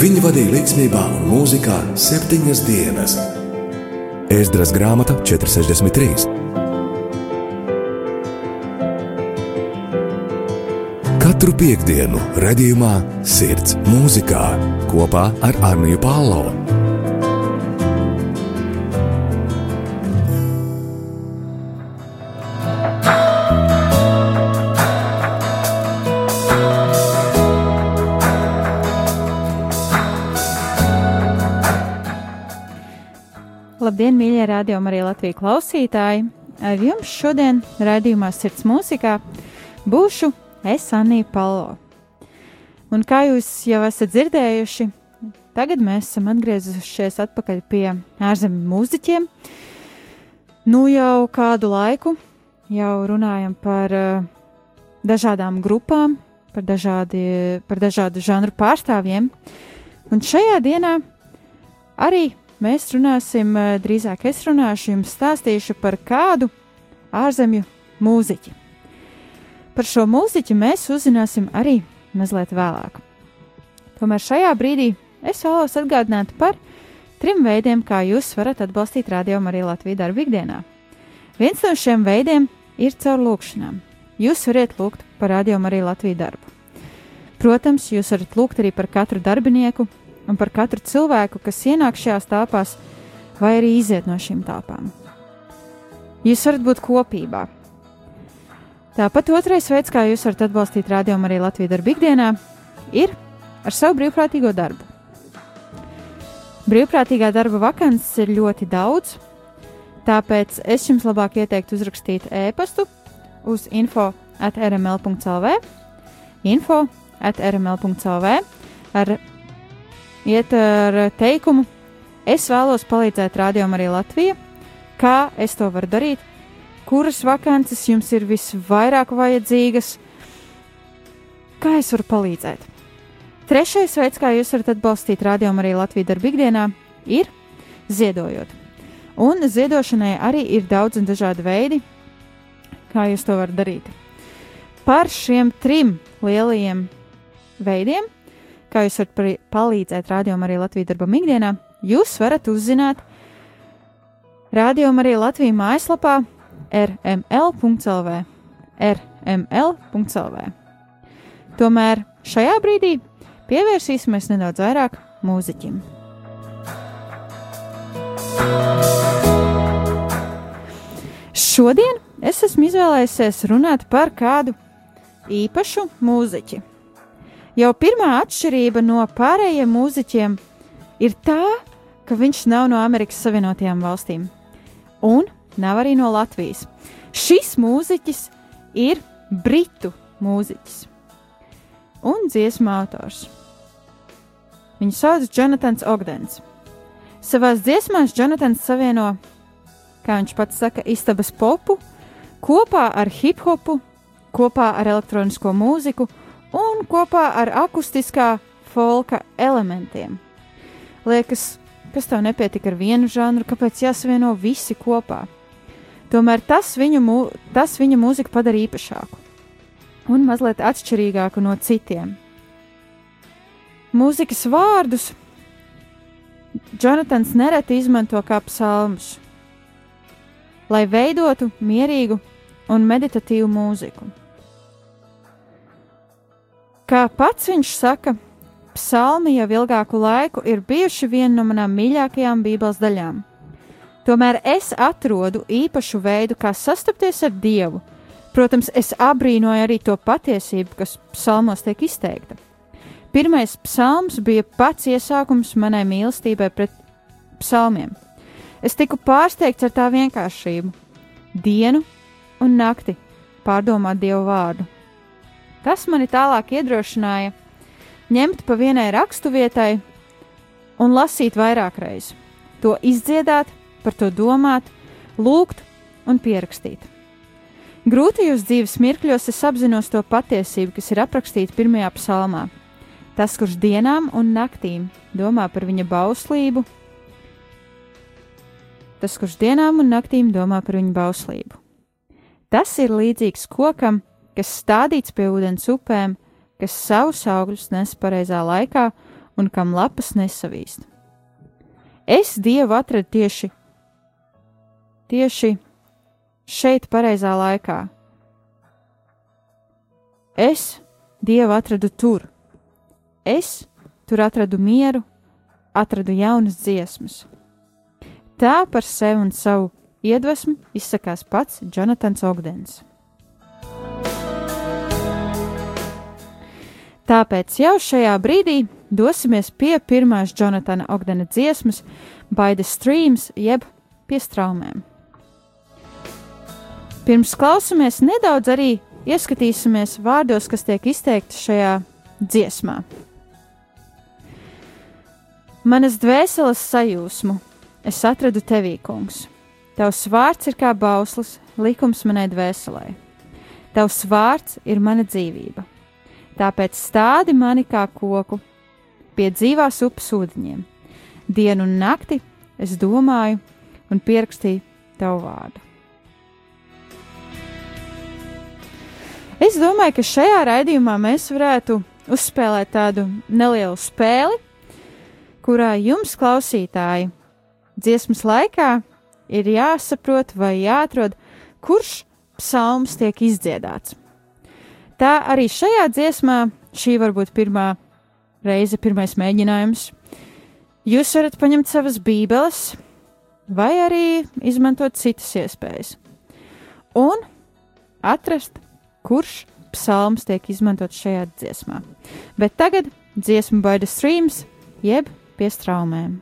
Viņi vadīja līdzsvarā un mūzikā septiņas dienas. Ēzdras grāmata 463. Katru piekdienu, redzējumā, sirds mūzikā kopā ar Arniju Pālau. Rādījumi, arī Latvijas klausītāji! Ar jums šodien raidījumā Sirds mūzikā būšu es Anija Palo. Un kā jūs jau esat dzirdējuši, tagad mēs esam atgriezušies atpakaļ pie ārzemju mūziķiem. Nu jau kādu laiku jau runājam par uh, dažādām grupām, par, dažādi, par dažādu žanru pārstāvjiem. Un šajā dienā arī mēs runāsim, eh, drīzāk es runāšu, jums stāstīšu par kādu ārzemju mūziķi. Par šo mūziķi mēs uzzināsim arī mazliet vēlāk. Tomēr šajā brīdī es vēlos atgādināt par trim veidiem, kā jūs varat atbalstīt radio arī Latvijas darbu ikdienā. Viens no šiem veidiem ir caur lūkšanām. Jūs varat lūgt par radio arī Latvijas darbu. Protams, jūs varat lūgt arī par katru darbinieku, un par katru cilvēku, kas ienāk šajās telpās, vai arī iziet no šīm telpām. Jūs varat būt kopībā. Tāpat otrais veids, kā jūs varat atbalstīt rādījumu arī Latvijas darbu ikdienā, ir ar savu brīvprātīgo darbu. Brīvprātīgā darba vakances ir ļoti daudz, tāpēc es jums labāk ieteiktu uzrakstīt e-pastu uz info atrml.clv, info atrml.clv ar iet ar teikumu, es vēlos palīdzēt rādījumam arī Latvijā. Kā es to varu darīt? Kuras vakances jums ir visvairāk vajadzīgas? Kā es varu palīdzēt? Trešais veids, kā jūs varat atbalstīt rādījumu arī Latvijas darba ikdienā, ir ziedojot. Un ziedošanai arī ir daudz un dažādi veidi, kā jūs to varat darīt. Par šiem trim lielajiem veidiem kā jūs varat palīdzēt rādījumam arī Latvijas darbam ikdienā, jūs varat uzzināt rādījumam arī Latvijas mājaslapā rml.lv. rml.lv. Tomēr šajā brīdī pievērsīsimies nedaudz vairāk mūziķim. Šodien es esmu izvēlējies runāt par kādu īpašu mūziķi. Jau pirmā atšķirība no pārējiem mūziķiem ir tā, ka viņš nav no Amerikas Savienotajām valstīm un nav arī no Latvijas. Šis mūziķis ir britu mūziķis un dziesmu autors. Viņu sauc Jonatans Ogdens. Savās dziesmās Jonatans savieno, kā viņš pats saka, istabas popu kopā ar hip hopu, kopā ar elektronisko mūziku un kopā ar akustiskā folka elementiem. Liekas, kas tev nepietika ar vienu žanru, kāpēc jāsavieno visi kopā? Tomēr tas viņu, mū, tas viņa mūziku padara īpašāku un mazliet atšķirīgāku no citiem. Mūzikas vārdus Jonatans nereti izmanto kā psalmus, lai veidotu mierīgu un meditatīvu mūziku. Kā pats viņš saka, psalmi jau ilgāku laiku ir bijuši viena no manām mīļākajām Bībeles daļām. Tomēr es atrodu īpašu veidu, kā sastapties ar Dievu. Protams, es abrīnoju arī to patiesību, kas psalmos tiek izteikta. Pirmais psalms bija pats iesākums manai mīlestībai pret psalmiem. Es tiku pārsteigts ar tā vienkāršību, dienu un nakti pārdomāt Dievu vārdu. Tas mani tālāk iedrošināja ņemt pa vienai raksturvietai un lasīt vairāk reizes, to izdziedāt, par to domāt, lūgt un pierakstīt. Grūtajos dzīves mirkļos es apzinos to patiesību, kas ir aprakstīta pirmajā psalmā. Tas, kurš dienām un naktīm domā par viņa bauslību, tas, kurš dienām un naktīm domā par viņa bauslību. Tas ir līdzīgs kokam, kas stādīts pie ūdens upēm, kas savus augļus nes pareizā laikā un kam lapas nesavīst. Es Dievu atradu tieši, tieši šeit, pareizā laikā. Es Dievu atradu tur. Es tur atradu mieru, atradu jaunas dziesmas. Tā par sevi un savu iedvesmu izsakās pats Jonatans Ogdens. Tāpēc jau šajā brīdī dosimies pie pirmās Jonatana Ogdena dziesmas, By the Streams, jeb pie straumēm. Pirms klausamies nedaudz arī ieskatīsimies vārdos, kas tiek izteikti šajā dziesmā. Manas dvēseles sajūsmu es atradu tevī, kungs. Tavs vārds ir kā bauslis, likums manai dvēselē. Tavs vārds ir mana dzīvība tāpēc stādi mani kā koku pie dzīvās upes ūdeņiem. Dienu un nakti es domāju un pierakstīju tavu vārdu. Es domāju, ka šajā raidījumā mēs varētu uzspēlēt tādu nelielu spēli, kurā jums, klausītāji, dziesmas laikā ir jāsaprot vai jāatrod, kurš psalms tiek izdziedāts. Tā arī šajā dziesmā šī var būt pirmā reize, pirmais mēģinājums. Jūs varat paņemt savas bībeles, vai arī izmantot citas iespējas. Un atrast, kurš psalms tiek izmantots šajā dziesmā. Bet tagad dziesma by the streams, jeb pie straumēm.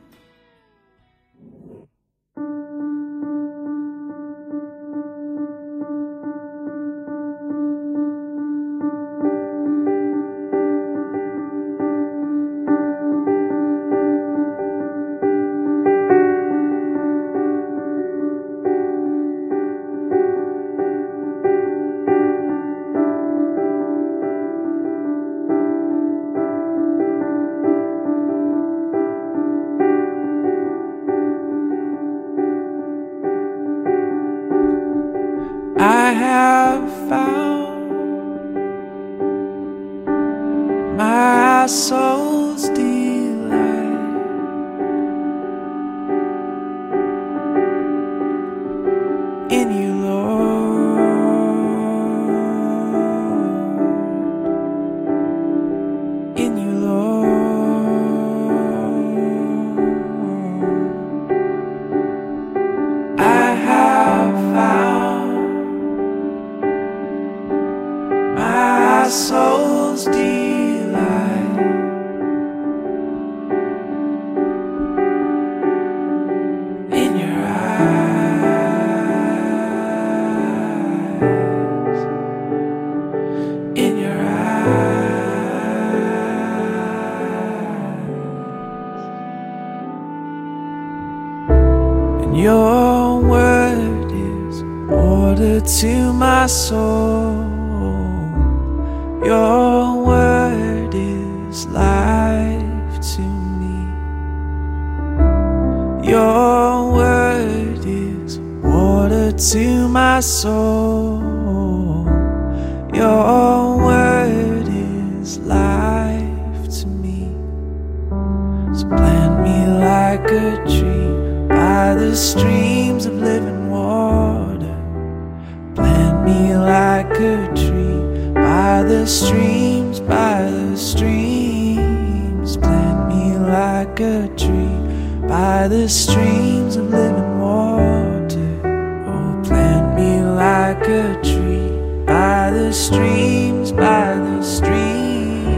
Like a tree by the streams, by the streams. Plant me like a tree by the streams of living water. Oh, plant me like a tree by the streams, by the streams.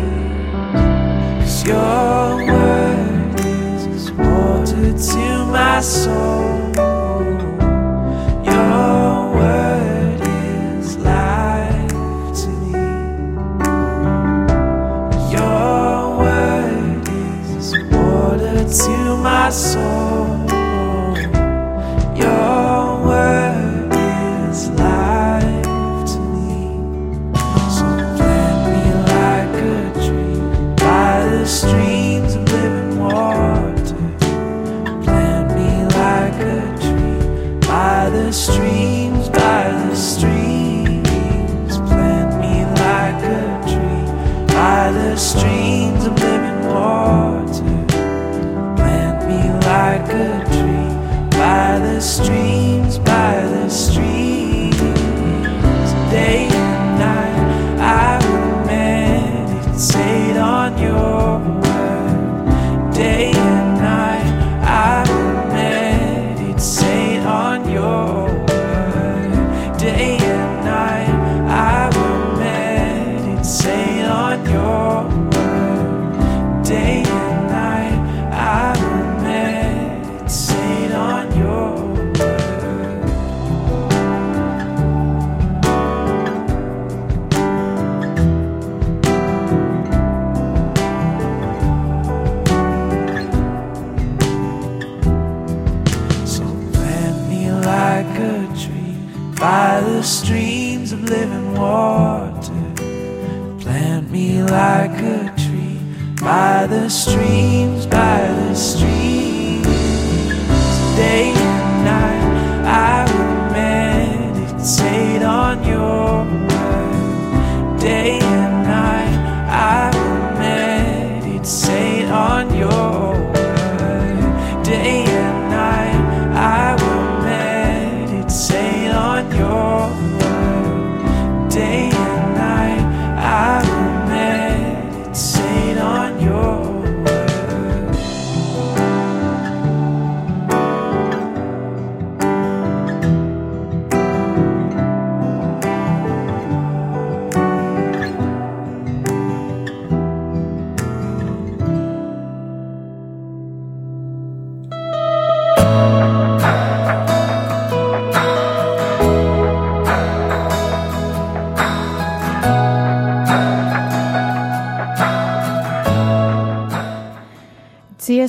Cause your word is water to my soul.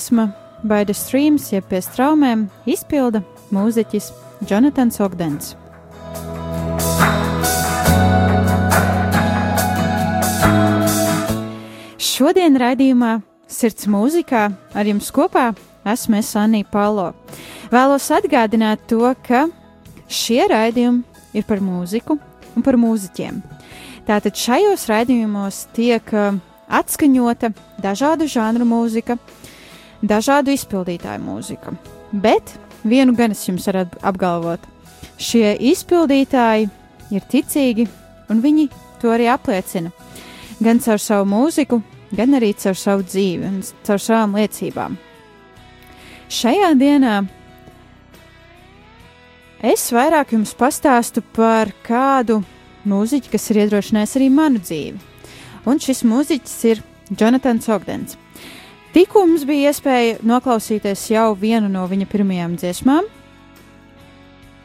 Dziesma By the Streams, jeb pie straumēm, izpilda mūziķis Jonatans Ogdens. Šodien raidījumā Sirds mūzikā ar jums kopā esmu es Anija Palo. Vēlos atgādināt to, ka šie raidījumi ir par mūziku un par mūziķiem. Tātad šajos raidījumos tiek uh, atskaņota dažādu žanru mūzika, dažādu izpildītāju mūzika. Bet vienu gan es jums varu apgalvot, šie izpildītāji ir ticīgi un viņi to arī apliecina. Gan caur savu mūziku, gan arī caur savu dzīvi un caur savām liecībām. Šajā dienā es vairāk jums pastāstu par kādu mūziķi, kas ir iedrošinājis arī manu dzīvi. Un šis mūziķis ir Jonatans Ogdens. Tikko mums bija iespēja noklausīties jau vienu no viņa pirmajām dziesmām,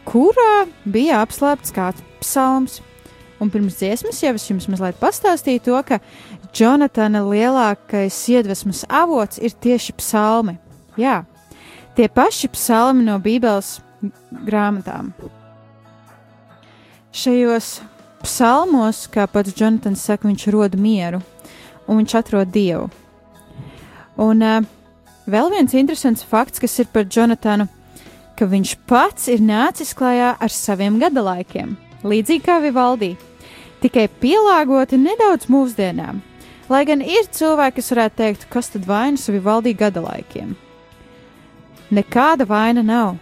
kurā bija apslēpts kāds psalms. Un pirms dziesmas jau es jums mazliet pastāstīju to, ka Jonatana lielākais iedvesmas avots ir tieši psalmi. Jā, tie paši psalmi no Bībeles grāmatām. Šajos psalmos, kā pats Jonatans saka, viņš rod mieru un viņš atrod dievu. Un uh, vēl viens interesants fakts, kas ir par Jonatanu, ka viņš pats ir nācis klajā ar saviem gadalaikiem, līdzīgi kā Vivaldi, tikai pielāgoti nedaudz mūsdienām. Lai gan ir cilvēki, kas varētu teikt, kas tad vainas Vivaldi gadalaikiem. Nekāda vaina nav.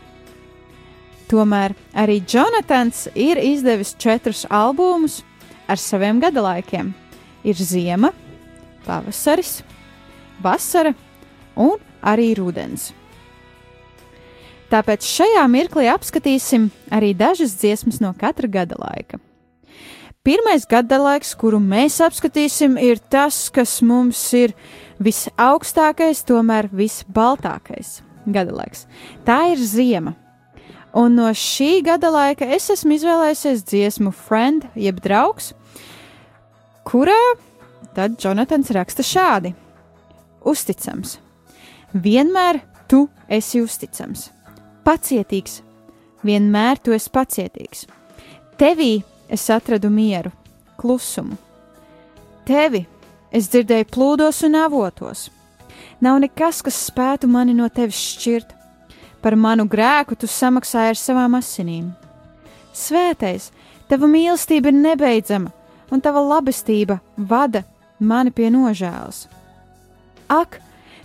Tomēr arī Jonatans ir izdevis četrus albumus ar saviem gadalaikiem. Ir ziema, pavasaris, vasara un arī rudens. Tāpēc šajā mirklī apskatīsim arī dažas dziesmas no katra gada laika. Pirmais gada laiks, kuru mēs apskatīsim, ir tas, kas mums ir visaugstākais, tomēr visbaltākais gada laiks. Tā ir ziema. Un no šī gada laika es esmu izvēlējusies dziesmu Friend, jeb draugs, kurā tad Jonatans raksta šādi: Uzticams, vienmēr tu esi uzticams, pacietīgs, vienmēr tu esi pacietīgs. Tevī es atradu mieru, klusumu. Tevi es dzirdēju plūdos un avotos. Nav nekas, kas spētu mani no tevis šķirt. Par manu grēku tu samaksāji ar savām asinīm. Svētais, tava mīlestība ir nebeidzama, un tava labestība vada mani pie nožēlas. Ak,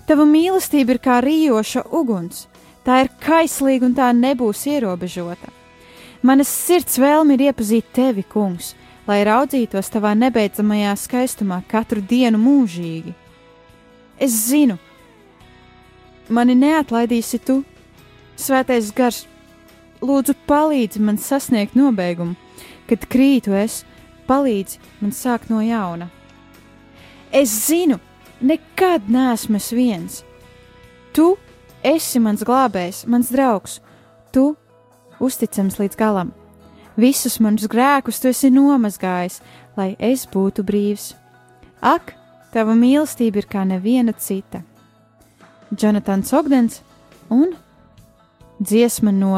tava mīlestība ir kā rījoša uguns, tā ir kaislīga un tā nebūs ierobežota. Manas sirds vēlme ir iepazīt tevi, kungs, lai raudzītos tavā nebeidzamajā skaistumā katru dienu mūžīgi. Es zinu, mani neatlaidīsi tu, svētais gars, lūdzu palīdzi man sasniegt nobeigumu, kad krītu es, palīdzi man sākt no jauna. Es zinu, nekad neesmu es viens. Tu esi mans glābējs, mans draugs, tu uzticams līdz galam. Visus manus grēkus tu esi nomazgājis, lai es būtu brīvs. Ak, Tava mīlestība ir kā neviena cita. Jonatans Ogdens un dziesma no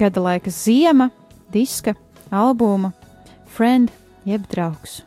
gada laika ziema, diska, albuma Friend jeb draugs.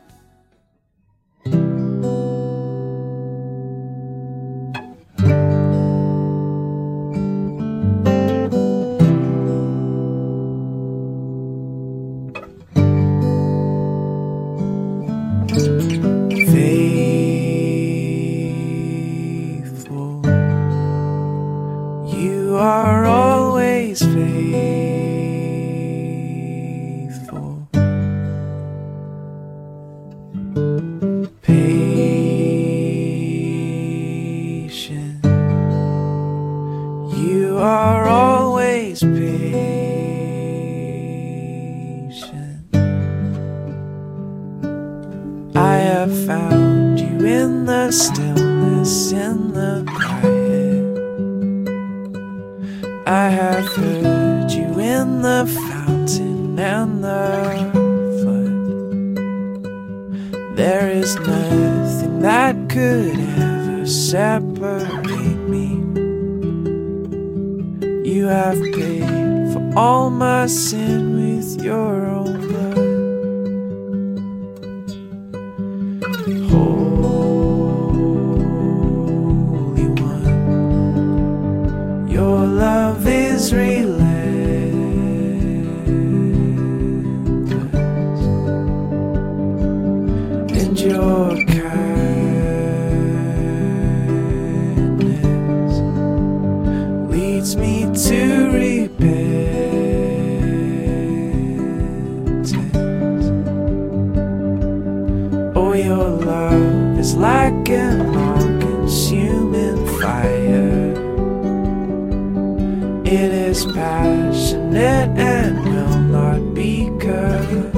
It is passionate and will not be curtailed.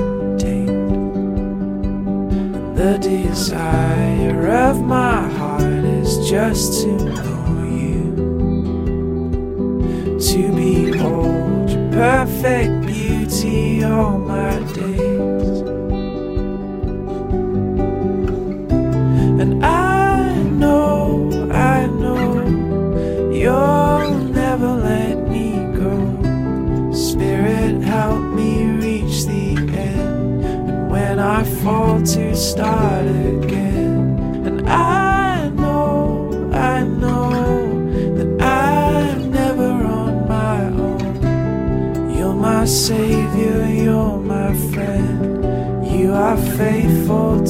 The desire of my heart is just to know you, to behold your perfect beauty all my days. fall to start again. And I know, I know that I'm never on my own. You're my savior, you're my friend. You are faithful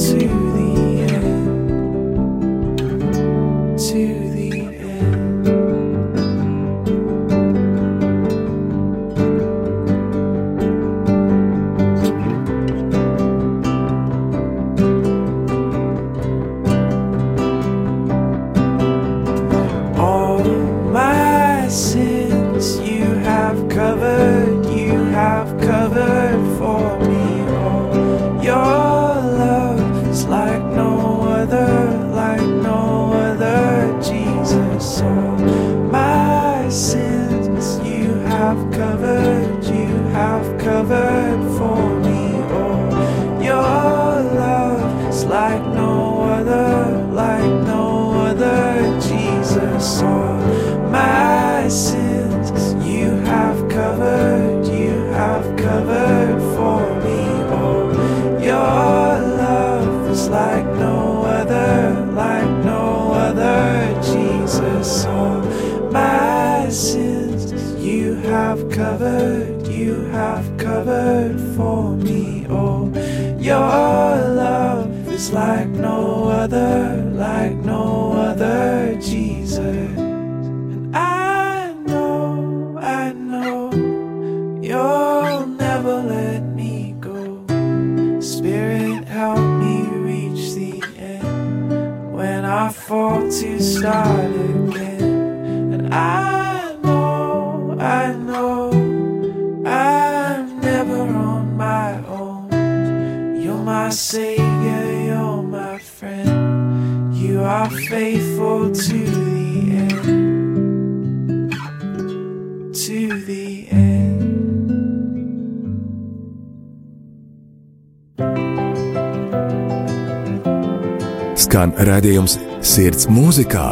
Redzējums sirds mūzikā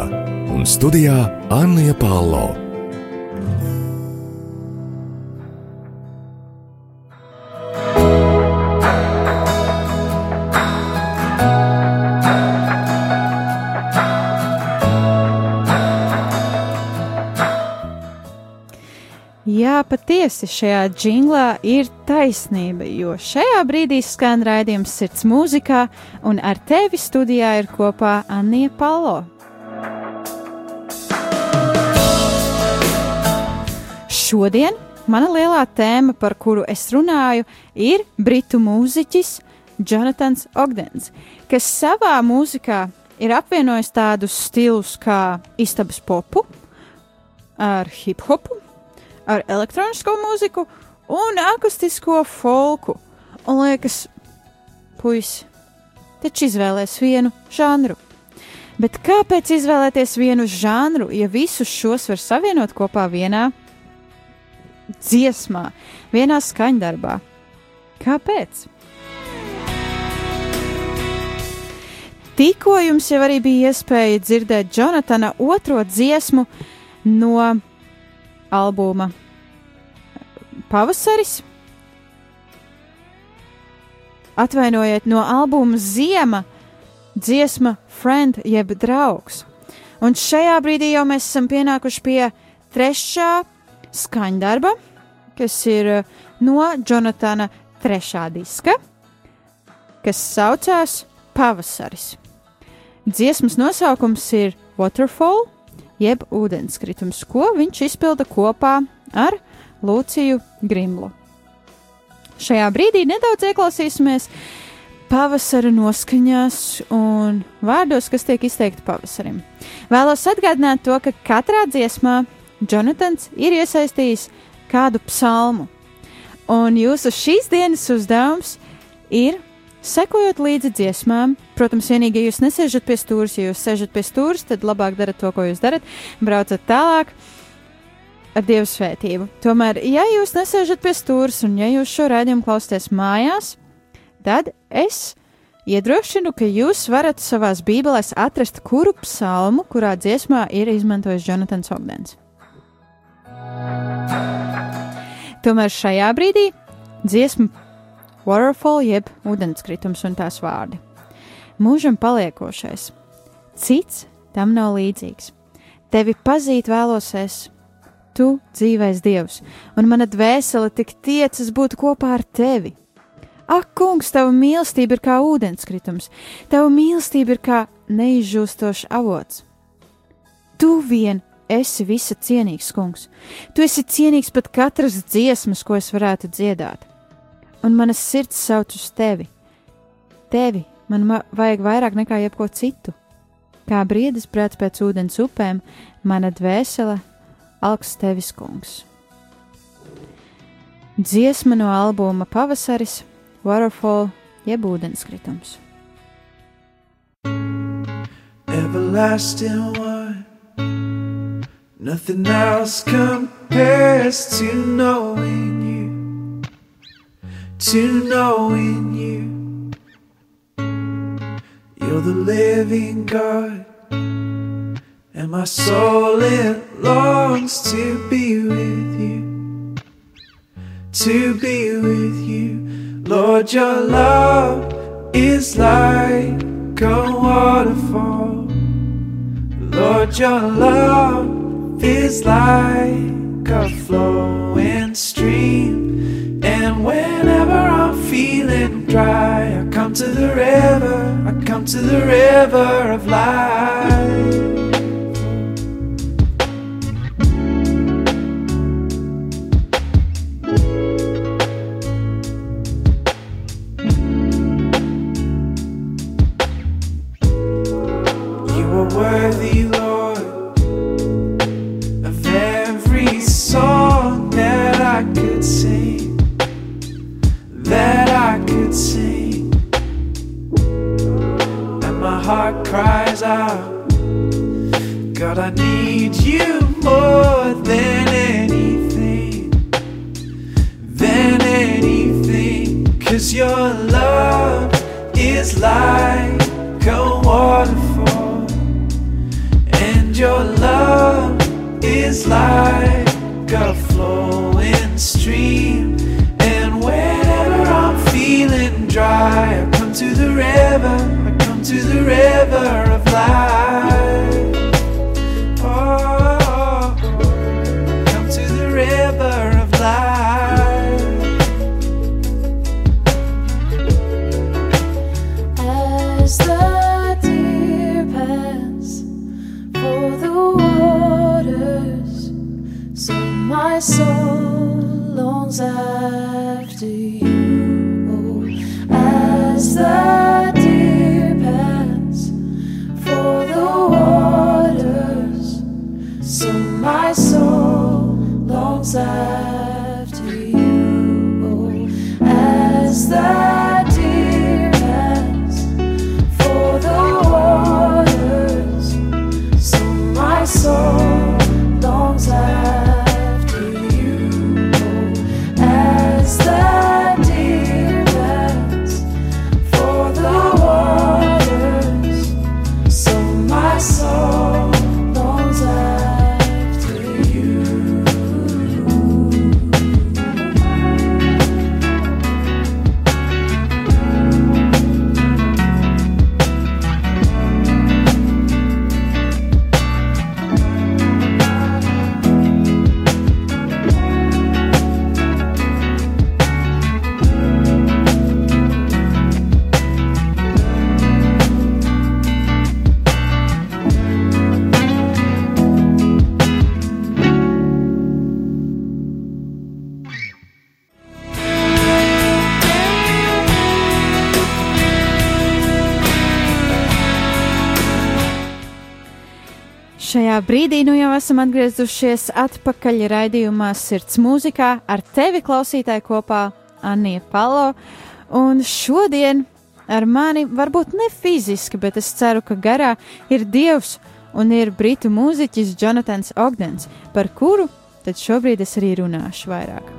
un studijā Anna Palo. Patiesi šajā jinglā ir taisnība, jo šajā brīdī skan raidījums sirds mūzikā, un ar tevi studijā ir kopā Anija Palo. Šodien mana lielā tēma, par kuru es runāju, ir britu mūziķis Jonatans Ogdens, kas savā mūzikā ir apvienojis tādus stilus kā istabas popu ar hip hopu ar elektronisko mūziku un akustisko folku. Un liekas, puisi, taču izvēlēs vienu žanru. Bet kāpēc izvēlēties vienu žanru, ja visus šos var savienot kopā vienā dziesmā, vienā skaņdarbā? Kāpēc? Tikko jums jau arī bija iespēja dzirdēt Jonatana otro dziesmu no albuma Pavasaris. Atvainojiet, no albuma Ziema dziesma Friend jeb draugs. Un šajā brīdī jau mēs esam pienākuši pie trešā skaņdarba, kas ir uh, no Jonatana trešā diska, kas saucās Pavasaris. Dziesmas nosaukums ir Waterfall, jeb ūdenskritums, ko viņš izpilda kopā ar Lūciju Grimlu. Šajā brīdī nedaudz ieklausīsimies pavasara noskaņās un vārdos, kas tiek izteikti pavasarim. Vēlos atgādināt to, ka katrā dziesmā Jonatans ir iesaistījis kādu psalmu, un jūsu šīs dienas uzdevums ir sekojot līdzi dziesmām. Protams, vienīgi, ja jūs nesēžat pie stūres, ja jūs sēžat pie stūres, tad labāk darat to, ko jūs darat, braucat tālāk ar Dieva svētību. Tomēr, ja jūs nesēžat pie stūres un ja jūs šo rādījumu klausāties mājās, tad es iedrošinu, ka jūs varat savās bībelēs atrast kuru psalmu, kurā dziesmā ir izmantojis Jonatans Ogdens. Tomēr šajā brīdī dziesma Waterfall jeb ūdenskritums un tās vārdi. Mūžam paliekošais, cits tam nav līdzīgs. Tevi pazīt vēlos es, tu dzīvais dievs, un mana dvēsele tik tiecas būt kopā ar tevi. Ak, kungs, tava mīlestība ir kā ūdenskritums, tava mīlestība ir kā neizžūstošs avots. Tu vien esi visa cienīgs, kungs. Tu esi cienīgs pat katras dziesmas, ko es varētu dziedāt. Un manas sirds sauc uz tevi. Tevi man vajag vairāk nekā jebko citu. Kā briedis prāts pēc ūdens upēm, mana dvēsele augsts tevis kungs. Dziesma no albuma Pavasaris, Waterfall, jeb ūdenskritums. Everlasting one, nothing else compares to knowing you, to knowing you. You're the living God, and my soul it longs to be with you, to be with you. Lord, your love is like a waterfall. Lord, your love is like a flowing stream. And whenever I'm feeling dry, I come to the river, I come to the river of life. Brīdī nu jau esam atgriezušies atpakaļ raidījumā Sirds mūzikā ar tevi klausītāji kopā Anija Palo. Un šodien ar mani varbūt ne fiziski, bet es ceru, ka garā ir Dievs un ir britu mūziķis Jonatans Ogdens, par kuru tad šobrīd es arī runāšu vairāk.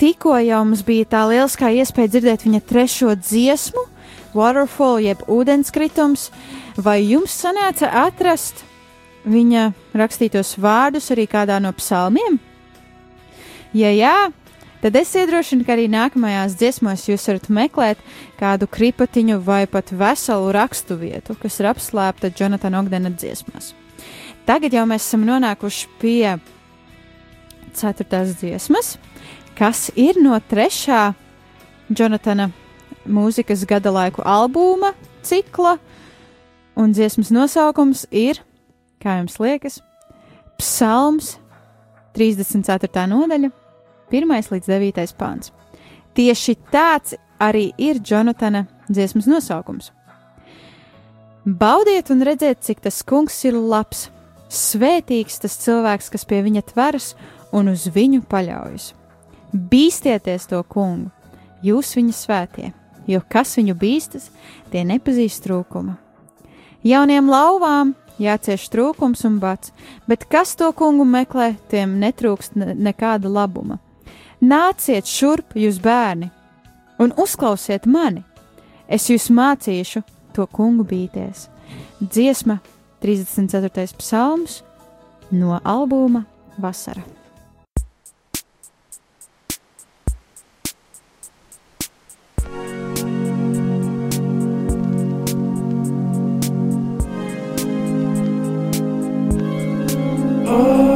Tikko jau mums bija tā lieliskā iespēja dzirdēt viņa trešo dziesmu, Waterfall, jeb ūdenskritums, vai jums sanāca atrast viņa rakstītos vārdus arī kādā no psalmiem? Ja jā, tad es iedrošinu, ka arī nākamajās dziesmās jūs varat meklēt kādu kripatiņu vai pat veselu rakstu vietu, kas ir apslēpta Jonatana Ogdena dziesmās. Tagad jau mēs esam nonākuši pie ceturtās dziesmas, kas ir no trešā Jonatana mūzikas gada laiku albuma cikla, un dziesmas nosaukums ir, kā jums liekas, Psalms 34. nodaļa, 1 līdz 9 pāns. Tieši tāds arī ir Jonatana dziesmas nosaukums. Baudiet un redziet, cik tas kungs ir labs, svētīgs tas cilvēks, kas pie viņa tveras un uz viņu paļaujas. Bīstieties to kungu, jūs viņa svētie, jo kas viņu bīstas, tie nepazīst trūkuma. Jauniem lauvām jācieš trūkums un bats, bet kas to kungu meklē, tiem netrūkst ne nekāda labuma. Nāciet šurp, jūs bērni, un uzklausiet mani. Es jūs mācīšu to kungu bīties. Dziesma 34. psalms no albuma Vasara.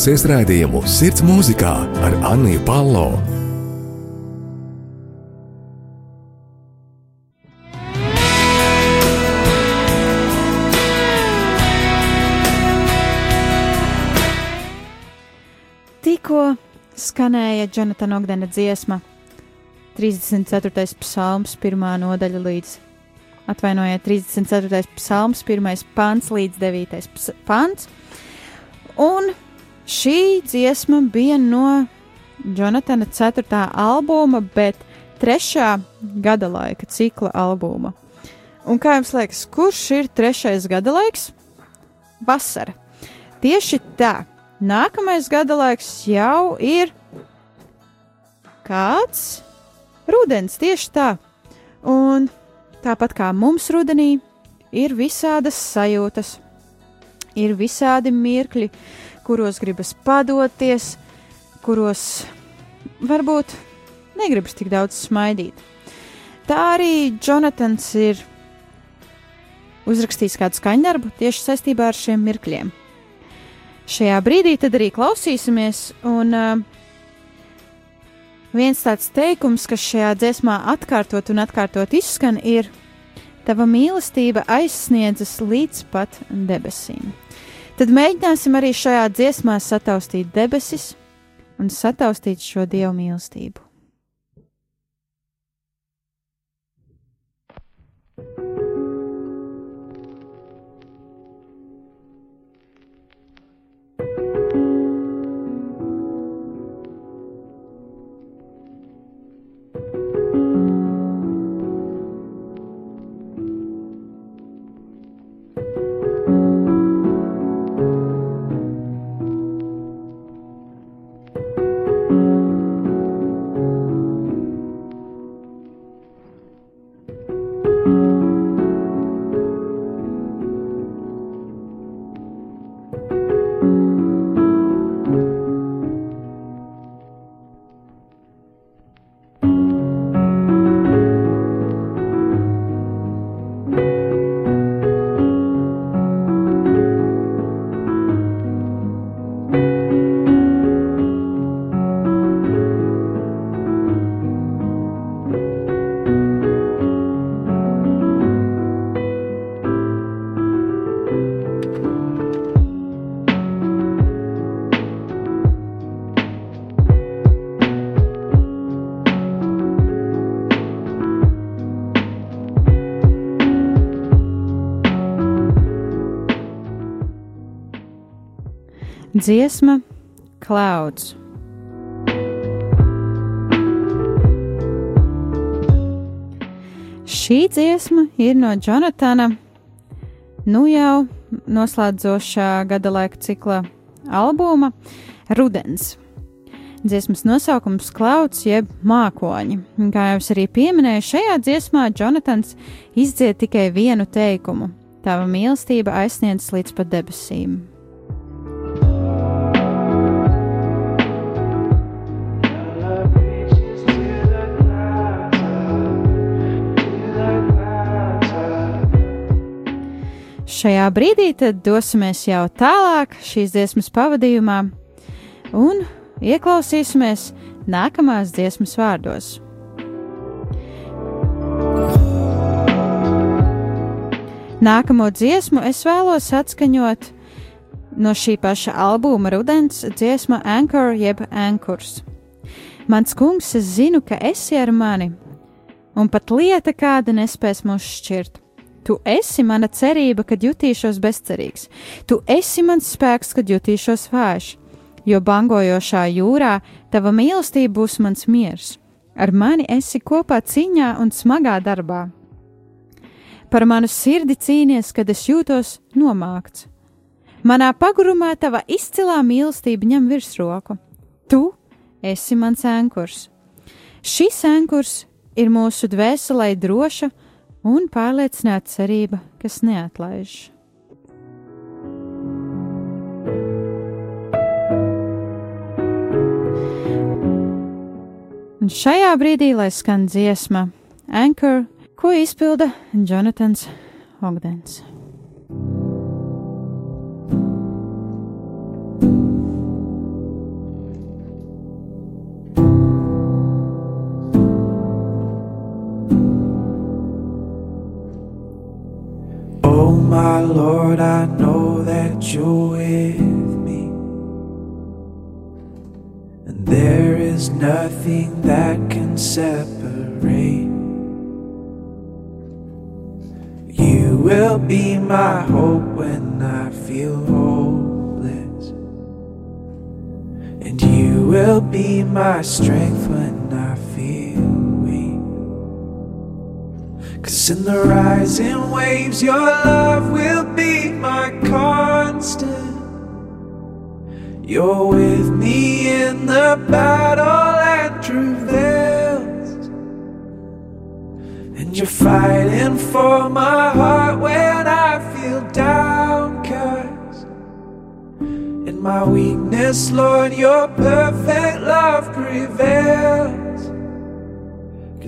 klausies rādījumu Sirds mūzikā ar Anniju Palo? Tikko skanēja Jonatana Ogdena dziesma, 34. psalms, 1. nodaļa līdz, atvainojiet, 34. psalms, 1. pants līdz 9. ps- pants. Un šī dziesma bija no Jonatana 4. albuma, bet 3. gada laika cikla albuma. Un kā jums liekas, kurš ir trešais gada laiks? Vasara. Tieši tā. Nākamais gada laiks jau ir kāds rudens, tieši tā. Un tāpat kā mums rudenī, ir visādas sajūtas, ir visādi mirkļi, kuros gribas padoties, kuros varbūt negribas tik daudz smaidīt. Tā arī Jonatans ir uzrakstījis kādu skaņdarbu tieši saistībā ar šiem mirkļiem. Šajā brīdī tad arī klausīsimies, un uh, viens tāds teikums, kas šajā dziesmā atkārtot un atkārtot izskan, ir: Tava mīlestība aizsniedzas līdz pat debesīm. Tad mēģināsim arī šajā dziesmā sataustīt debesis un sataustīt šo dievu mīlestību. Dziesma Clouds. Šī dziesma ir no Jonatana, nu jau noslēdzošā gada laika cikla albuma Rudens. Dziesmas nosaukums Klauds jeb mākoņi. Kā jau es arī pieminēju, šajā dziesmā Jonatans izdzied tikai vienu teikumu: Tava mīlestība aizsniedz līdz pat debesīm. Šajā brīdī tad dosimies jau tālāk šīs dziesmas pavadījumā un ieklausīsimies nākamās dziesmas vārdos. Nākamo dziesmu es vēlos atskaņot no šī paša albuma Rudens dziesma Anchor jeb Ankurs. Mans kungs, es zinu, ka esi ar mani, un pat lieta kāda nespēs mūs šķirt. Tu esi mana cerība, kad jutīšos bezcerīgs. Tu esi mans spēks, kad jutīšos vājš. Jo bangojošā jūrā tava mīlestība būs mans miers. Ar mani esi kopā cīņā un smagā darbā. Par manu sirdi cīnies, kad es jūtos nomākts. Manā pagurumā tava izcilā mīlestība ņem virsroku. Tu esi mans ankurs. Šis ankurs ir mūsu dvēselē droša un pārliecināta cerība, kas neatlaiž. Un šajā brīdī, lai skan dziesma Anchor, ko izpilda Jonatans Ogdens. Oh, Lord, I know that you're with me. And there is nothing that can separate. You will be my hope when I feel hopeless. And you will be my strength when I in the rising waves, your love will be my constant. You're with me in the battle and travails. And you're fighting for my heart when I feel downcast. In my weakness, Lord, your perfect love prevails.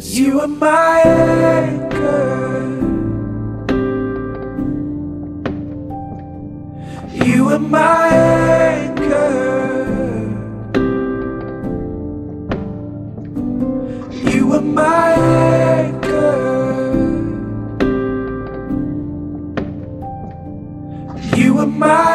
Cause you are my anchor. You are my anchor. You are my anchor. You are my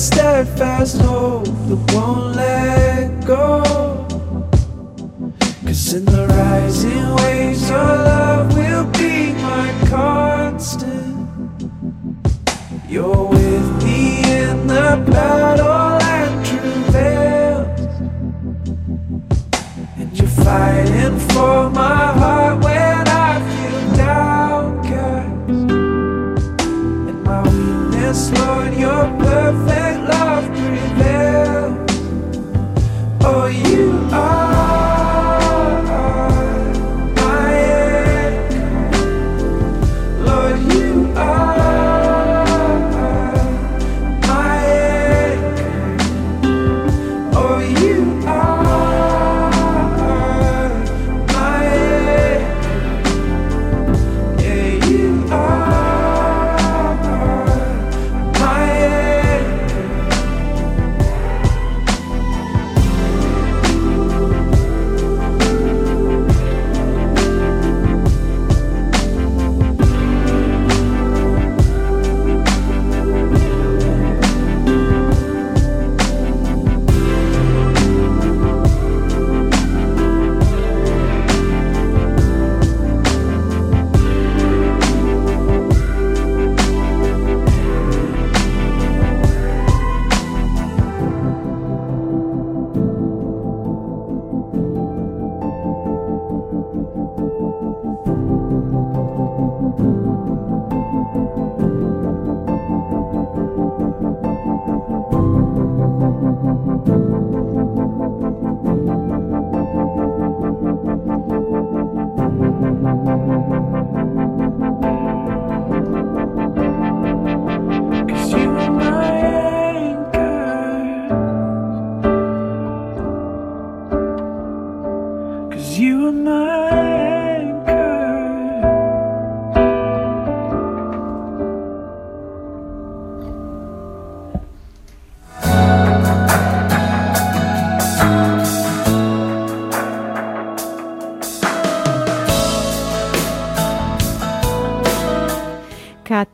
steadfast hope that won't let go. Cause in the rising waves, your love will be my constant. You're with me in the battle and travails. And you're fighting for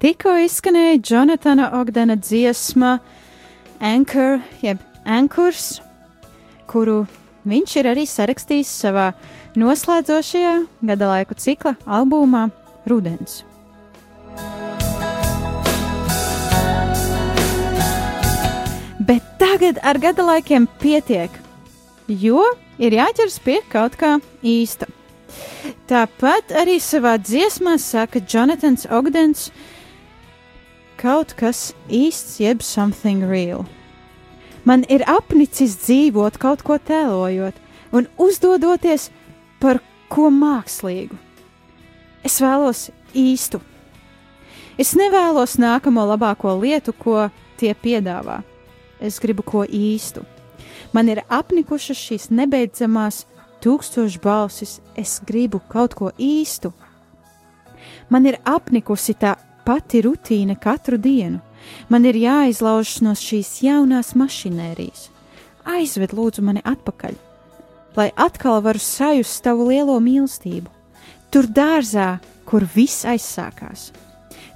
tikko izskanēja Jonatana Ogdena dziesma Anchor, jeb Ankurs, kuru viņš ir arī sarakstījis savā noslēdzošajā gada laiku cikla albumā Rudens. Bet tagad ar gada laikiem pietiek, jo ir jāķers pie kaut kā īsta. Tāpat arī savā dziesmā saka Jonatans Ogdens, kaut kas īsts, jeb something real. Man ir apnicis dzīvot kaut ko tēlojot un uzdodoties par ko mākslīgu. Es vēlos īstu. Es nevēlos nākamo labāko lietu, ko tie piedāvā. Es gribu ko īstu. Man ir apnikušas šīs nebeidzamās tūkstošu balsis, es gribu kaut ko īstu. Man ir apnikusi tā pati rutīna katru dienu. Man ir jāizlaužas no šīs jaunās mašinērijas. Aizved lūdzu mani atpakaļ, lai atkal varu sajust tavu lielo mīlestību. Tur dārzā, kur viss aizsākās.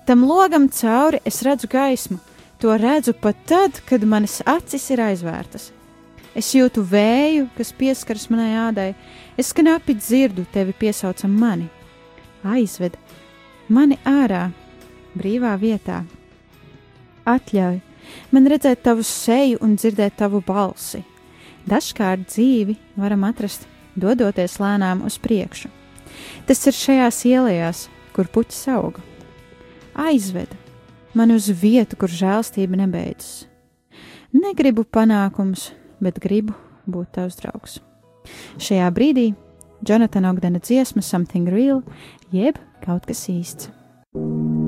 Tam logam cauri es redzu gaismu, to redzu pat tad, kad manas acis ir aizvērtas. Es jūtu vēju, kas pieskaras manai ādai, es knapi dzirdu tevi piesaucam mani. Aizved mani ārā, brīvā vietā. Atļauj man redzēt tavu seju un dzirdēt tavu balsi. Dažkārt dzīvi varam atrast, dodoties lēnām uz priekšu. Tas ir šajās ielās, kur puķis aug. Aizved mani uz vietu, kur žēlstība nebeidzas. Negribu panākumus, bet gribu būt tavs draugs. Šajā brīdī Jonatana Ogdena dziesma Something Real, jeb kaut kas īsts. Done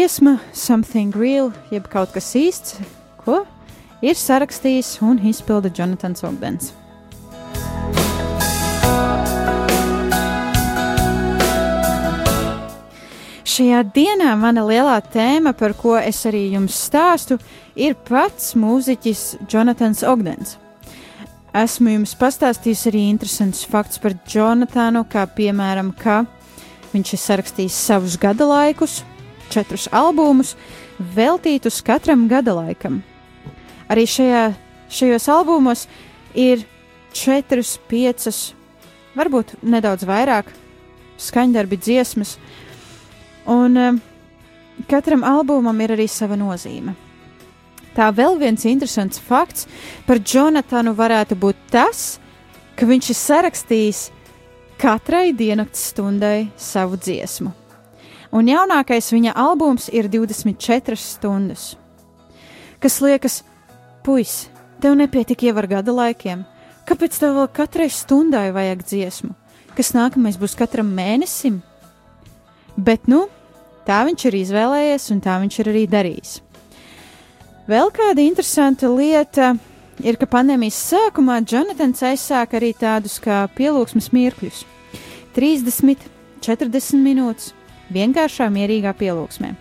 Dziesma Something Real, jeb kaut kas īsts, ko ir sarakstījis un izpilda Jonatans Ogdens. Šajā dienā mana lielā tēma, par ko es arī jums stāstu, ir pats mūziķis Jonatans Ogdens. Esmu jums pastāstījis arī interesants fakts par Jonatanu, kā piemēram, ka viņš ir sarakstījis savus gada laikus, četrus albumus, veltītus katram gada laikam. Arī šajā, šajos albumos ir četras, piecas, varbūt nedaudz vairāk skaņdarbi dziesmas, un um, katram albumam ir arī sava nozīme. Tā vēl viens interesants fakts par Jonatanu varētu būt tas, ka viņš ir sarakstījis katrai diennakts stundai savu dziesmu. Un jaunākais viņa albums ir 24 stundas. Kas liekas, puis, tev nepietika jau ar gada laikiem, kāpēc tev vēl katrai stundai vajag dziesmu? Kas nākamais būs katram mēnesim? Bet nu, tā viņš ir izvēlējies un tā viņš ir arī darījis. Vēl kāda interesanta lieta ir, ka pandēmijas sākumā Jonatans aizsāka arī tādus kā pielūgsmes mirkļus - 30, 40 minūtes vienkāršā, mierīgā pielūgsmē.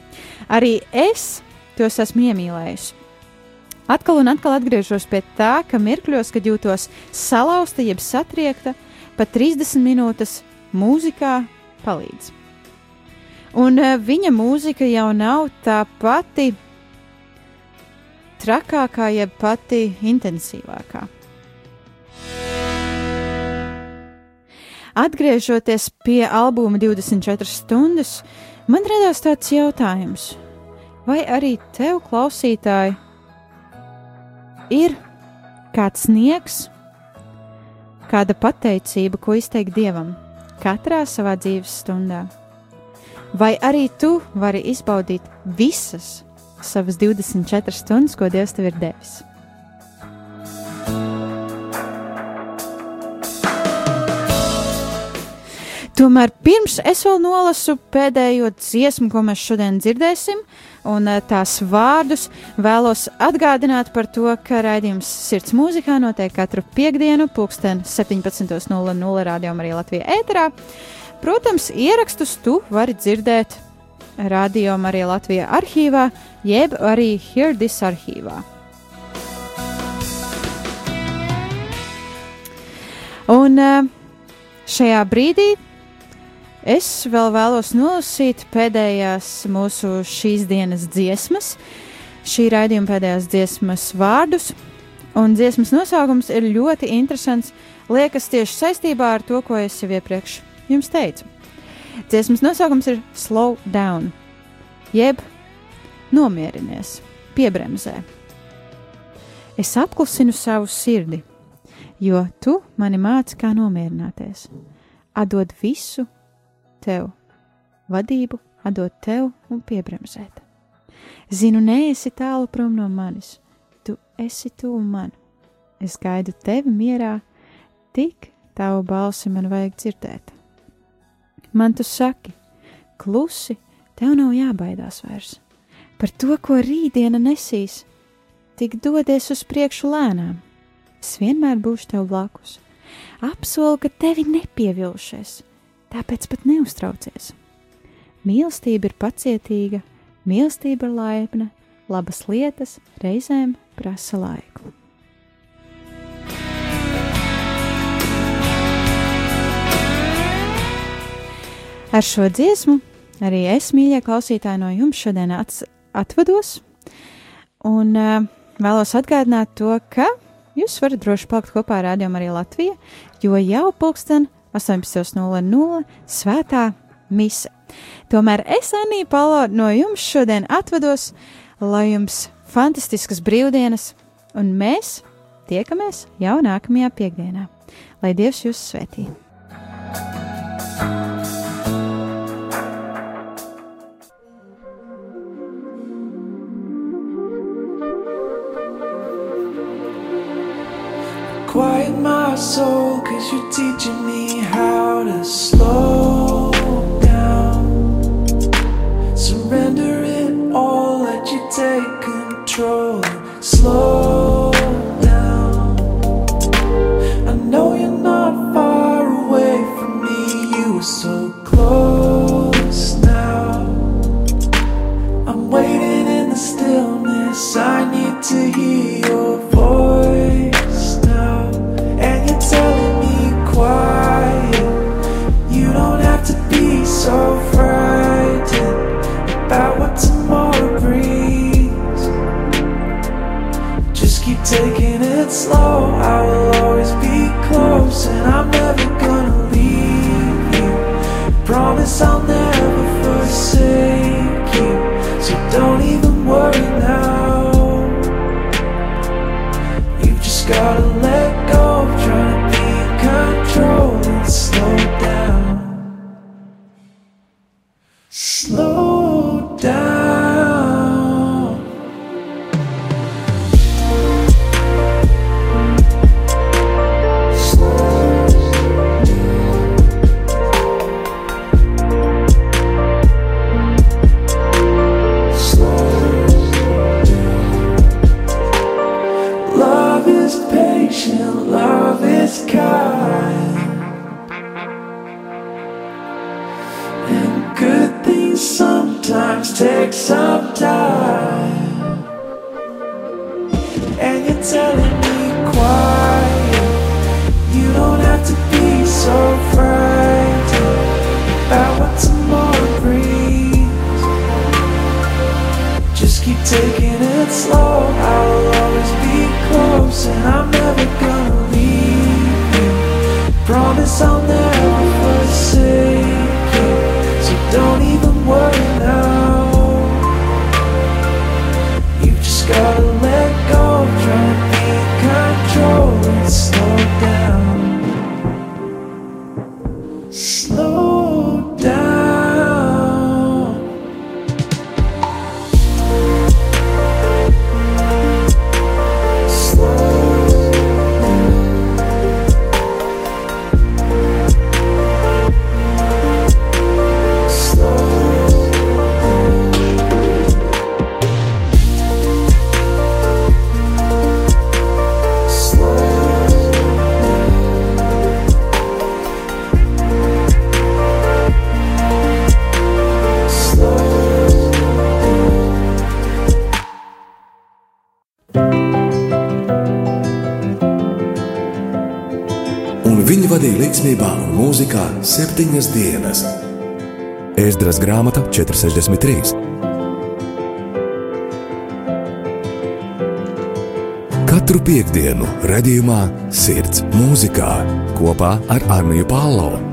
Arī es tos esmu iemīlējusi. Atkal un atkal atgriežos pie tā, ka mirkļos, kad jūtos salauzta jeb satriekta, pat 30 minūtes mūzikā palīdz. Un uh, viņa mūzika jau nav tā pati trakākā, jeb pati intensīvākā. Atgriežoties pie albuma 24 stundas, man radās tāds jautājums, vai arī tev, klausītāji, ir kāds sniegs, kāda pateicība, ko izteikt dievam katrā savā dzīves stundā? Vai arī tu vari izbaudīt visas savas 24 stundas, ko Dievs tev ir devis? Tomēr pirms es vēl nolasu pēdējo dziesmu, ko mēs šodien dzirdēsim, un eh, tās vārdus vēlos atgādināt par to, ka raidījums Sirds mūzikā notiek katru piekdienu, pulksten 17.00 radio arī Latvijā ēterā. Protams, ierakstus tu vari dzirdēt radio arī Latvijā arhīvā, jeb arī Hirdis arhīvā. Un eh, šajā brīdī Es vēl vēlos nolasīt pēdējās mūsu šīs dienas dziesmas, šī raidījuma pēdējās dziesmas vārdus. Un dziesmas nosaukums ir ļoti interesants, liekas tieši saistībā ar to, ko es jau iepriekš jums teicu. Dziesmas nosaukums ir Slow Down, jeb nomierinies, piebremzē. Es apklusinu savu sirdi, jo tu mani māci, kā nomierināties, atdod visu tev, vadību atdot tev un piebremzēt. Zinu, neesi tālu prom no manis, tu esi tuvu man. Es gaidu tevi mierā, tik tavu balsi man vajag dzirdēt. Man tu saki, klusi, tev nav jābaidās vairs par to, ko rītdiena nesīs. Tik dodies uz priekšu lēnām. Es vienmēr būšu tev blakus. Apsolu, ka tevi nepievilšies, tāpēc pat neuztraucies. Mīlestība ir pacietīga, mīlestība ir laipna, labas lietas reizēm prasa laiku. Ar šo dziesmu arī es, mīļie klausītāji, no jums šodien atvados. Un uh, vēlos atgādināt to, ka jūs varat droši palikt kopā ar Rādio Mariju Latviju, jo jau pulksten 18.00 svētā mise. Tomēr es, Anī Palo, no jums šodien atvados, lai jums fantastiskas brīvdienas, un mēs tiekamies jau nākamajā piekdienā. Lai Dievs jūs svētī! Quiet my soul, cause you're teaching me how to slow telling me quiet, you don't have to be so frightened about what tomorrow brings. Just keep taking it slow. I will always be close, and I'm never gonna leave you. Promise I'll never forsake you. So don't even worry now. You've just gotta mūzikā septiņas dienas. Ēzdras grāmata 463. Katru piekdienu, redzējumā, sirds mūzikā kopā ar Arniju Pālau.